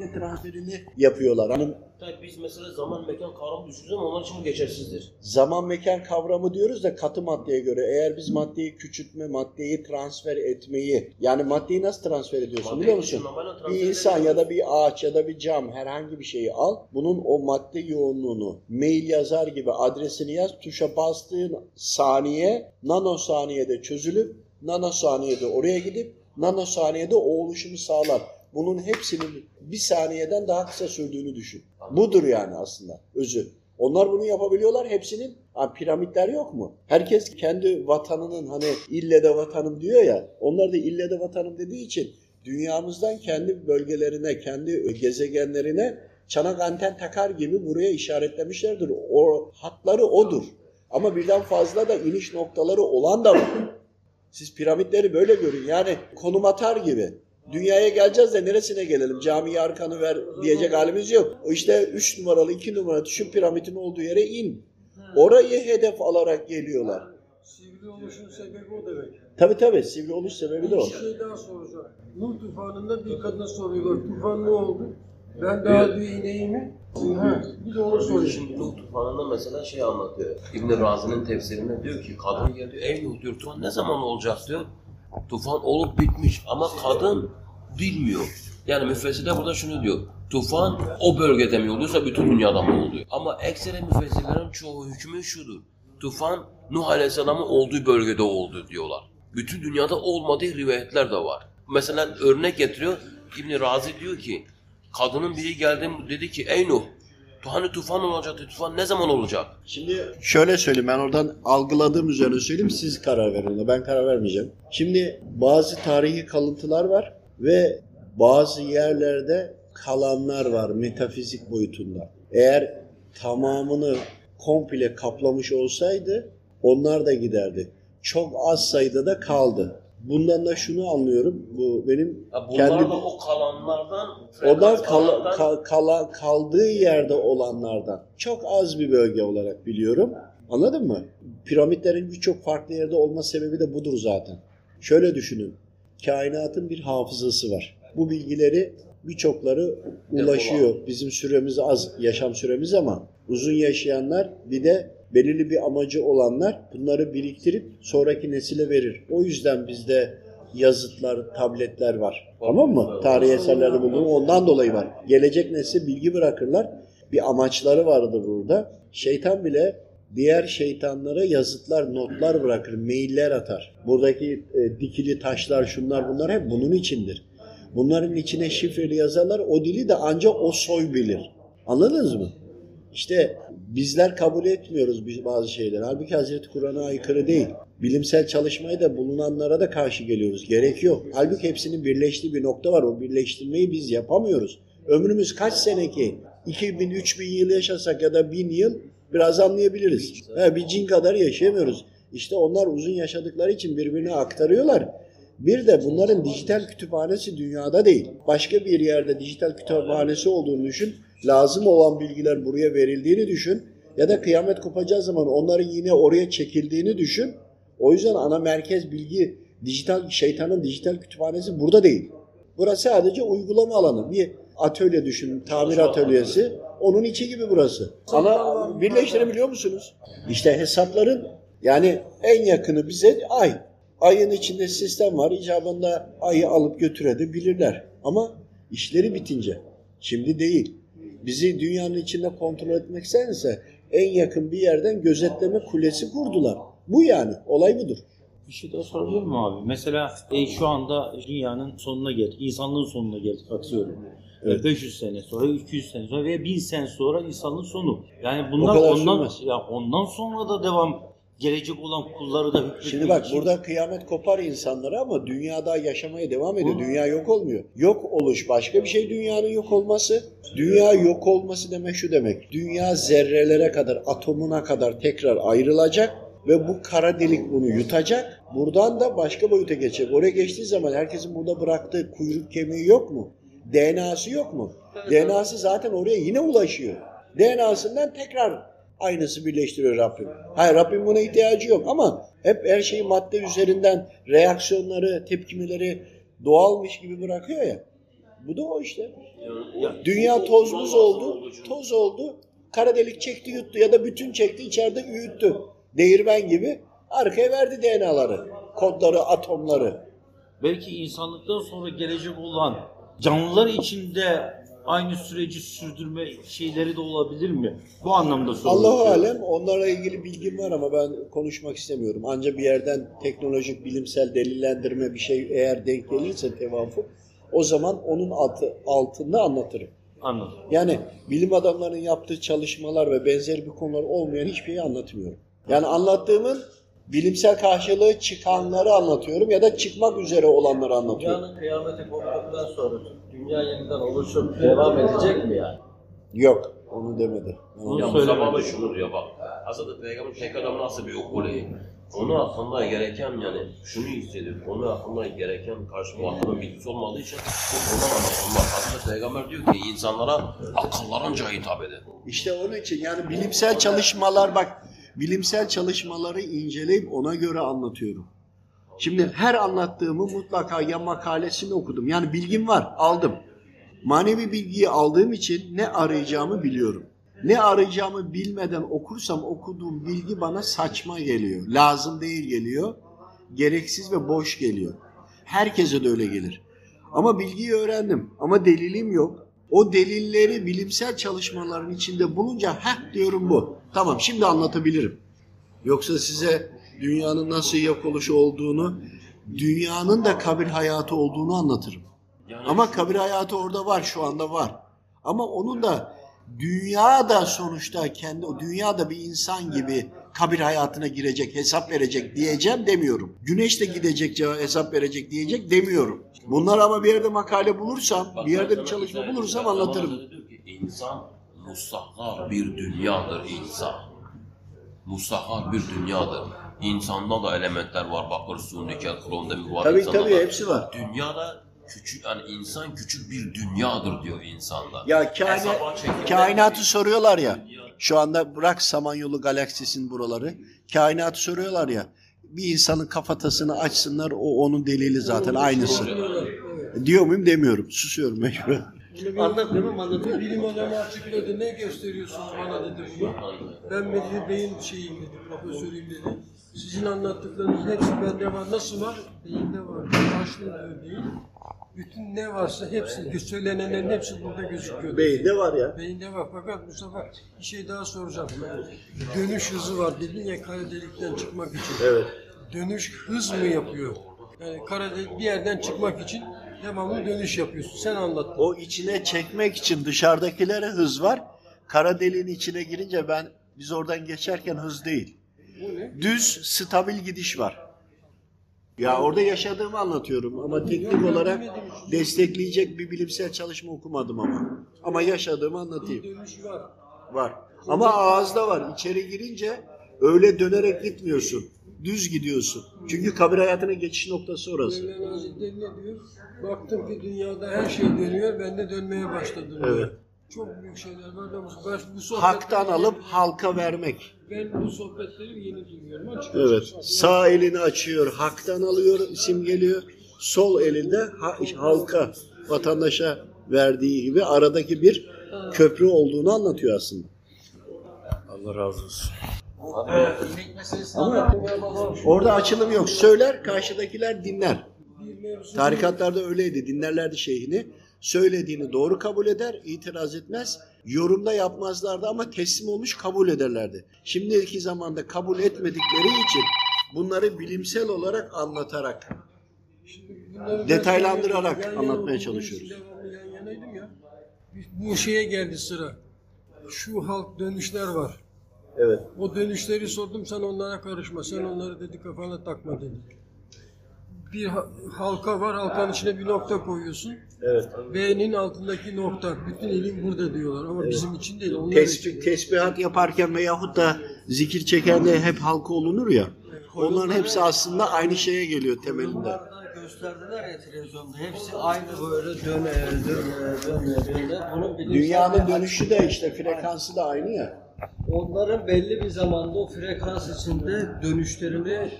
madde transferini yapıyorlar. Hanım Tabii biz mesela zaman mekan kavramı düşünürüz ama onlar için bu geçersizdir. zaman mekan kavramı diyoruz da katı maddeye göre eğer biz maddeyi küçültme, maddeyi transfer etmeyi yani maddeyi nasıl transfer ediyorsun Maddeyi biliyor musun? transfer Bir insan ya edemiyoruz. da bir ağaç ya da bir cam herhangi bir şeyi al. Bunun o madde yoğunluğunu mail yazar gibi adresini yaz. Tuşa bastığın saniye nanosaniyede çözülüp nanosaniyede oraya gidip nanosaniyede o oluşumu sağlar. Bunun hepsinin bir saniyeden daha kısa sürdüğünü düşün. Budur yani aslında özü. Onlar bunu yapabiliyorlar hepsinin. Ha, piramitler yok mu? Herkes kendi vatanının hani ille de vatanım diyor ya. Onlar da ille de vatanım dediği için dünyamızdan kendi bölgelerine, kendi gezegenlerine çanak anten takar gibi buraya işaretlemişlerdir. O hatları odur. Ama birden fazla da iniş noktaları olan da var. Siz piramitleri böyle görün. Yani konum atar gibi. Dünyaya geleceğiz de neresine gelelim? Camiye arkanı ver diyecek halimiz yok. O işte 3 numaralı 2 numara düşün piramidin olduğu yere in. Orayı hedef alarak geliyorlar. Sivri oluşun sebebi o demek. Tabi tabi sivri oluş sebebi de o. Bir şey daha soracağım. Nuh tufanında bir kadına soruyorlar. Tufan ne oldu? Ben daha diyor ineğimi. Ha, bir de onu sorayım. Şimdi Nuh tufanında mesela şey anlatıyor. İbn Razi'nin tefsirinde diyor ki kadın geldi ey Nuh diyor tufan ne zaman olacak diyor. Tufan olup bitmiş ama kadın bilmiyor. Yani müfessirler burada şunu diyor. Tufan o bölgede mi oluyorsa bütün dünyada mı oluyor? Ama ekseri müfessirlerin çoğu hükmü şudur. Tufan Nuh Aleyhisselam'ın olduğu bölgede oldu diyorlar. Bütün dünyada olmadığı rivayetler de var. Mesela örnek getiriyor. İbn Razi diyor ki kadının biri geldi dedi ki ey Nuh hani tufan olacaktı tufan ne zaman olacak? Şimdi şöyle söyleyeyim ben oradan algıladığım üzerine söyleyeyim siz karar verin ona ben karar vermeyeceğim. Şimdi bazı tarihi kalıntılar var ve bazı yerlerde kalanlar var metafizik boyutunda. Eğer tamamını komple kaplamış olsaydı onlar da giderdi. Çok az sayıda da kaldı. Bundan da şunu anlıyorum. Bu benim Ya bunlar kendi da o kalanlardan Odan frekans kal, kal- kala- kaldığı yerde olanlardan çok az bir bölge olarak biliyorum. Anladın mı? Piramitlerin birçok farklı yerde olma sebebi de budur zaten. Şöyle düşünün. Kainatın bir hafızası var. Bu bilgileri birçokları ulaşıyor. Bizim süremiz az, yaşam süremiz ama uzun yaşayanlar bir de belirli bir amacı olanlar bunları biriktirip sonraki nesile verir. O yüzden bizde yazıtlar, tabletler var. Tamam mı? Tarihi eserlerde bulunur. Ondan dolayı var. Gelecek nesle bilgi bırakırlar. Bir amaçları vardır burada. Şeytan bile diğer şeytanlara yazıtlar, notlar bırakır, mailler atar. Buradaki e, dikili taşlar, şunlar bunlar hep bunun içindir. Bunların içine şifreli yazarlar. O dili de ancak o soy bilir. Anladınız mı? İşte bizler kabul etmiyoruz bazı şeyler. Halbuki Hazreti Kur'an'a aykırı değil. Bilimsel çalışmaya da bulunanlara da karşı geliyoruz. Gerek yok. Halbuki hepsinin birleştiği bir nokta var. O birleştirmeyi biz yapamıyoruz. Ömrümüz kaç sene ki? 2000, 3000 yıl yaşasak ya da 1000 yıl biraz anlayabiliriz. Ha, bir cin kadar yaşayamıyoruz. İşte onlar uzun yaşadıkları için birbirine aktarıyorlar. Bir de bunların dijital kütüphanesi dünyada değil. Başka bir yerde dijital kütüphanesi olduğunu düşün. Lazım olan bilgiler buraya verildiğini düşün. Ya da kıyamet kopacağı zaman onların yine oraya çekildiğini düşün. O yüzden ana merkez bilgi dijital şeytanın dijital kütüphanesi burada değil. Burası sadece uygulama alanı. Bir atölye düşünün, tamir atölyesi. Onun içi gibi burası. Ana birleştirebiliyor musunuz? İşte hesapların yani en yakını bize ay. Ayın içinde sistem var. İcabında ayı alıp götürebilirler. Ama işleri bitince. Şimdi değil. Bizi dünyanın içinde kontrol etmek isterse en yakın bir yerden gözetleme kulesi kurdular. Bu yani. Olay budur. Bir şey daha sorabilir miyim abi? Mesela e, şu anda dünyanın sonuna geldik. insanlığın sonuna geldik atıyorum. Evet. 500 sene sonra, 200 sene sonra ve 1000 sene sonra insanlığın sonu. Yani bunlar ondan sürmez. ya ondan sonra da devam gelecek olan kulları da hükmetmek Şimdi bak için- burada kıyamet kopar insanlara ama dünyada yaşamaya devam ediyor. Hı. Dünya yok olmuyor. Yok oluş başka bir şey dünyanın yok olması. Dünya yok olması demek şu demek. Dünya zerrelere kadar, atomuna kadar tekrar ayrılacak ve bu kara delik bunu yutacak. Buradan da başka boyuta geçecek. Oraya geçtiği zaman herkesin burada bıraktığı kuyruk kemiği yok mu? DNA'sı yok mu? DNA'sı zaten oraya yine ulaşıyor. DNA'sından tekrar aynısı birleştiriyor Rabbim. Hayır Rabbim buna ihtiyacı yok ama hep her şeyi madde üzerinden reaksiyonları, tepkimeleri doğalmış gibi bırakıyor ya. Bu da o işte. Dünya toz buz Oldu. toz oldu. Kara delik çekti yuttu ya da bütün çekti içeride üyüttü. Değirmen gibi arkaya verdi DNA'ları, kodları, atomları. Belki insanlıktan sonra gelecek olan canlılar içinde aynı süreci sürdürme şeyleri de olabilir mi? Bu anlamda soruyorum. Allahu alem onlarla ilgili bilgim var ama ben konuşmak istemiyorum. Ancak bir yerden teknolojik, bilimsel delillendirme bir şey eğer denk gelirse tevafuk o zaman onun altı, altında anlatırım. Anladım. Yani bilim adamlarının yaptığı çalışmalar ve benzeri bir konular olmayan hiçbir şeyi anlatmıyorum. Yani anlattığımın bilimsel karşılığı çıkanları anlatıyorum ya da çıkmak üzere olanları anlatıyorum. Dünyanın kıyameti koptuktan sonra dünya yeniden oluşup devam edecek mi yani? Yok, onu demedi. Onu Ya. Mustafa abi şunu diyor bak. Hazreti Peygamber tek adam nasıl bir okulu? Onu hakkında gereken yani şunu hissediyor. Onu hakkında gereken karşı muhatabın bilgisi olmadığı için bu konudan anlatılmaz. Hazreti Peygamber diyor ki insanlara akıllarınca hitap edin. İşte onun için yani bilimsel çalışmalar bak bilimsel çalışmaları inceleyip ona göre anlatıyorum. Şimdi her anlattığımı mutlaka ya makalesini okudum. Yani bilgim var, aldım. Manevi bilgiyi aldığım için ne arayacağımı biliyorum. Ne arayacağımı bilmeden okursam okuduğum bilgi bana saçma geliyor. Lazım değil geliyor. Gereksiz ve boş geliyor. Herkese de öyle gelir. Ama bilgiyi öğrendim. Ama delilim yok. O delilleri bilimsel çalışmaların içinde bulunca heh diyorum bu. Tamam şimdi anlatabilirim. Yoksa size dünyanın nasıl yok oluşu olduğunu, dünyanın da kabir hayatı olduğunu anlatırım. Yani Ama kabir hayatı orada var, şu anda var. Ama onun da dünya da sonuçta kendi, o dünya da bir insan gibi kabir hayatına girecek, hesap verecek diyeceğim demiyorum. Güneş de gidecek, cevap- hesap verecek diyecek demiyorum. Bunlar ama bir yerde makale bulursam, bir yerde bir çalışma bulursam anlatırım. insan mustahkar bir dünyadır insan. Mustahkar bir dünyadır. İnsanda da elementler var. Bakır, su, nikel, krom, demir var. Tabii insanda tabii da. hepsi var. Dünyada küçük yani insan küçük bir dünyadır diyor insanda. Ya çekilmez kainatı soruyorlar ya. Şu anda bırak Samanyolu galaksisinin buraları. Kainatı soruyorlar ya. Bir insanın kafatasını açsınlar o onun delili zaten aynısı. Diyor muyum demiyorum. Susuyorum mecbur. Anlatmıyorum anlatıyorum. Bilim adamı açıkladı. Ne gösteriyorsunuz bana dedi bunu. Ben Medine Bey'in şeyiyim dedi, profesörüyüm dedi. Sizin anlattıklarınız hepsi bende var. Nasıl var? Beyinde var. Başlı diyor beyin. Bütün ne varsa hepsi, söylenenlerin hepsi burada gözüküyor. Beyinde var ya. Beyinde var. Fakat Mustafa bir şey daha soracağım. Dönüş hızı var dedin ya kara delikten çıkmak için. Evet. Dönüş hız mı yapıyor? Yani kara delik bir yerden çıkmak için devamlı dönüş yapıyorsun. Sen anlat. O içine çekmek için dışarıdakilere hız var. Kara deliğin içine girince ben biz oradan geçerken hız değil. Bu ne? Düz, stabil gidiş var. Ya orada yaşadığımı anlatıyorum ama teknik olarak destekleyecek bir bilimsel çalışma okumadım ama. Ama yaşadığımı anlatayım. Dönüş var. Var. Ama ağızda var. İçeri girince öyle dönerek gitmiyorsun. Düz gidiyorsun. Çünkü kabir hayatına geçiş noktası orası. Mevlana Hazretleri ne diyor? Baktım ki dünyada her şey dönüyor, ben de dönmeye başladım diyor. Evet. Çok büyük şeyler var. Ben bu, sohbetleri Haktan alıp halka vermek. Ben bu sohbetleri yeni dinliyorum. Açık Evet. açık. Sağ elini açıyor, haktan alıyor, isim geliyor. Sol elinde ha- halka, vatandaşa verdiği gibi aradaki bir köprü olduğunu anlatıyor aslında. Allah razı olsun. Ama orada açılım yok. Söyler, karşıdakiler dinler. Bir mevzu Tarikatlarda öyleydi. Dinlerlerdi şeyhini. Söylediğini doğru kabul eder, itiraz etmez. Yorumda yapmazlardı ama teslim olmuş kabul ederlerdi. Şimdiki zamanda kabul etmedikleri için bunları bilimsel olarak anlatarak detaylandırarak yan anlatmaya çalışıyoruz. Yan ya. Bu şeye geldi sıra. Şu halk dönüşler var. Evet. O dönüşleri sordum sen onlara karışma. Sen onları dedi kafana takma dedi. Bir ha- halka var halkanın içine bir nokta koyuyorsun. Evet. B'nin altındaki nokta. Bütün ilim burada diyorlar ama bizim için değil. Onlar Tesbih, için. tesbihat yaparken veyahut da zikir çekende hep halka olunur ya. Onların hepsi aslında aynı şeye geliyor temelinde. Gösterdiler ya televizyonda. Hepsi aynı böyle döne döne döne döne. Bunun Dünyanın dönüşü de işte frekansı da aynı ya. Onların belli bir zamanda o frekans içinde dönüşlerini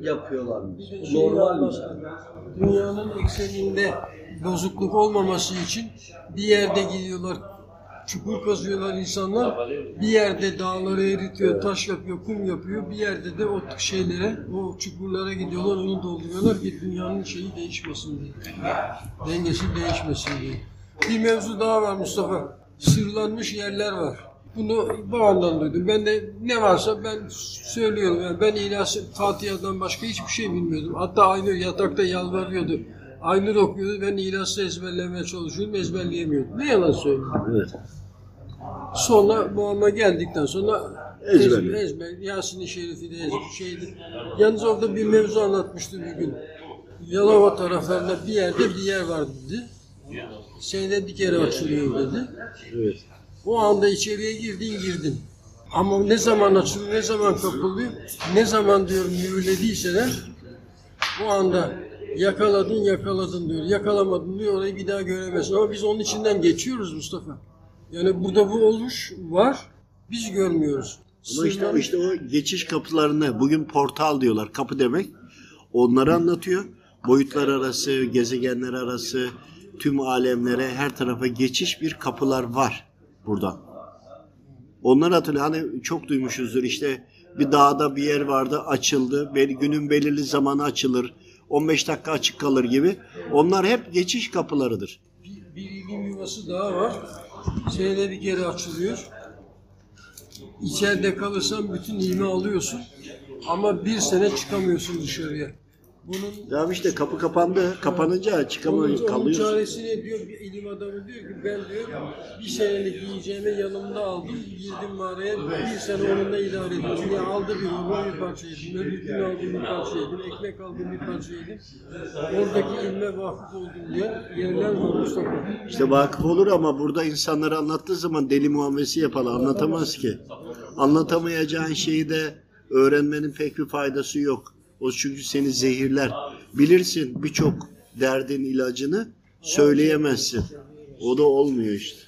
yapıyorlarmış. Bir de şeyi Normal bir şey. Dünyanın ekseninde bozukluk olmaması için bir yerde gidiyorlar, çukur kazıyorlar insanlar. Bir yerde dağları eritiyor, taş yapıyor, kum yapıyor. Bir yerde de o şeylere, o çukurlara gidiyorlar, onu dolduruyorlar ki dünyanın şeyi değişmesin diye. Dengesi değişmesin diye. Bir mevzu daha var Mustafa. Sırlanmış yerler var. Bunu babamdan duydum. Ben de ne varsa ben söylüyorum. Yani ben İlyas Fatiha'dan başka hiçbir şey bilmiyordum. Hatta Aynur yatakta yalvarıyordu. Aynur okuyordu. Ben İlyas'ı ezberlemeye çalışıyordum. Ezberleyemiyordum. Ne yalan söyleyeyim. Evet. Sonra babama geldikten sonra ezber, ezber Yasin-i Şerif'i de ezber, şeydi. Yalnız orada bir mevzu anlatmıştı bir gün. Yalova taraflarında bir yerde bir yer var dedi. Senede bir kere açılıyor dedi. Evet. O anda içeriye girdin girdin. Ama ne zaman açılıyor, ne zaman kapılıyor, ne zaman diyor mühürlediyseler o anda yakaladın yakaladın diyor. Yakalamadın diyor orayı bir daha göremezsin. Ama biz onun içinden geçiyoruz Mustafa. Yani burada bu oluş var. Biz görmüyoruz. Ama işte, Sırlar- işte o geçiş kapılarını bugün portal diyorlar. Kapı demek. Onları anlatıyor. Boyutlar arası, gezegenler arası, tüm alemlere, her tarafa geçiş bir kapılar var burada. Onları hatırlıyor. Hani çok duymuşuzdur işte bir dağda bir yer vardı açıldı. Günün belirli zamanı açılır. 15 dakika açık kalır gibi. Onlar hep geçiş kapılarıdır. bir, bir ilim yuvası daha var. Senede bir kere açılıyor. İçeride kalırsan bütün ilmi alıyorsun. Ama bir sene çıkamıyorsun dışarıya. Bunun Ya işte kapı kapandı. Kapanınca Onun, çıkamıyor, onun kalıyorsun. çaresine diyor bir ilim adamı diyor ki ben diyor bir senelik yiyeceğimi yanımda aldım girdim mağaraya bir sene onunla idare ettim. Niye aldı bir hurma bir parça yedim, öbür gün aldım bir parça yedim, ekmek aldım bir parça yedim. Oradaki ilme vakıf oldum diye yerler var Mustafa. İşte vakıf olur ama burada insanlara anlattığı zaman deli muamelesi yapar. Anlatamaz ki. Anlatamayacağın şeyi de öğrenmenin pek bir faydası yok. O çünkü seni zehirler. Bilirsin birçok derdin ilacını söyleyemezsin. O da olmuyor işte.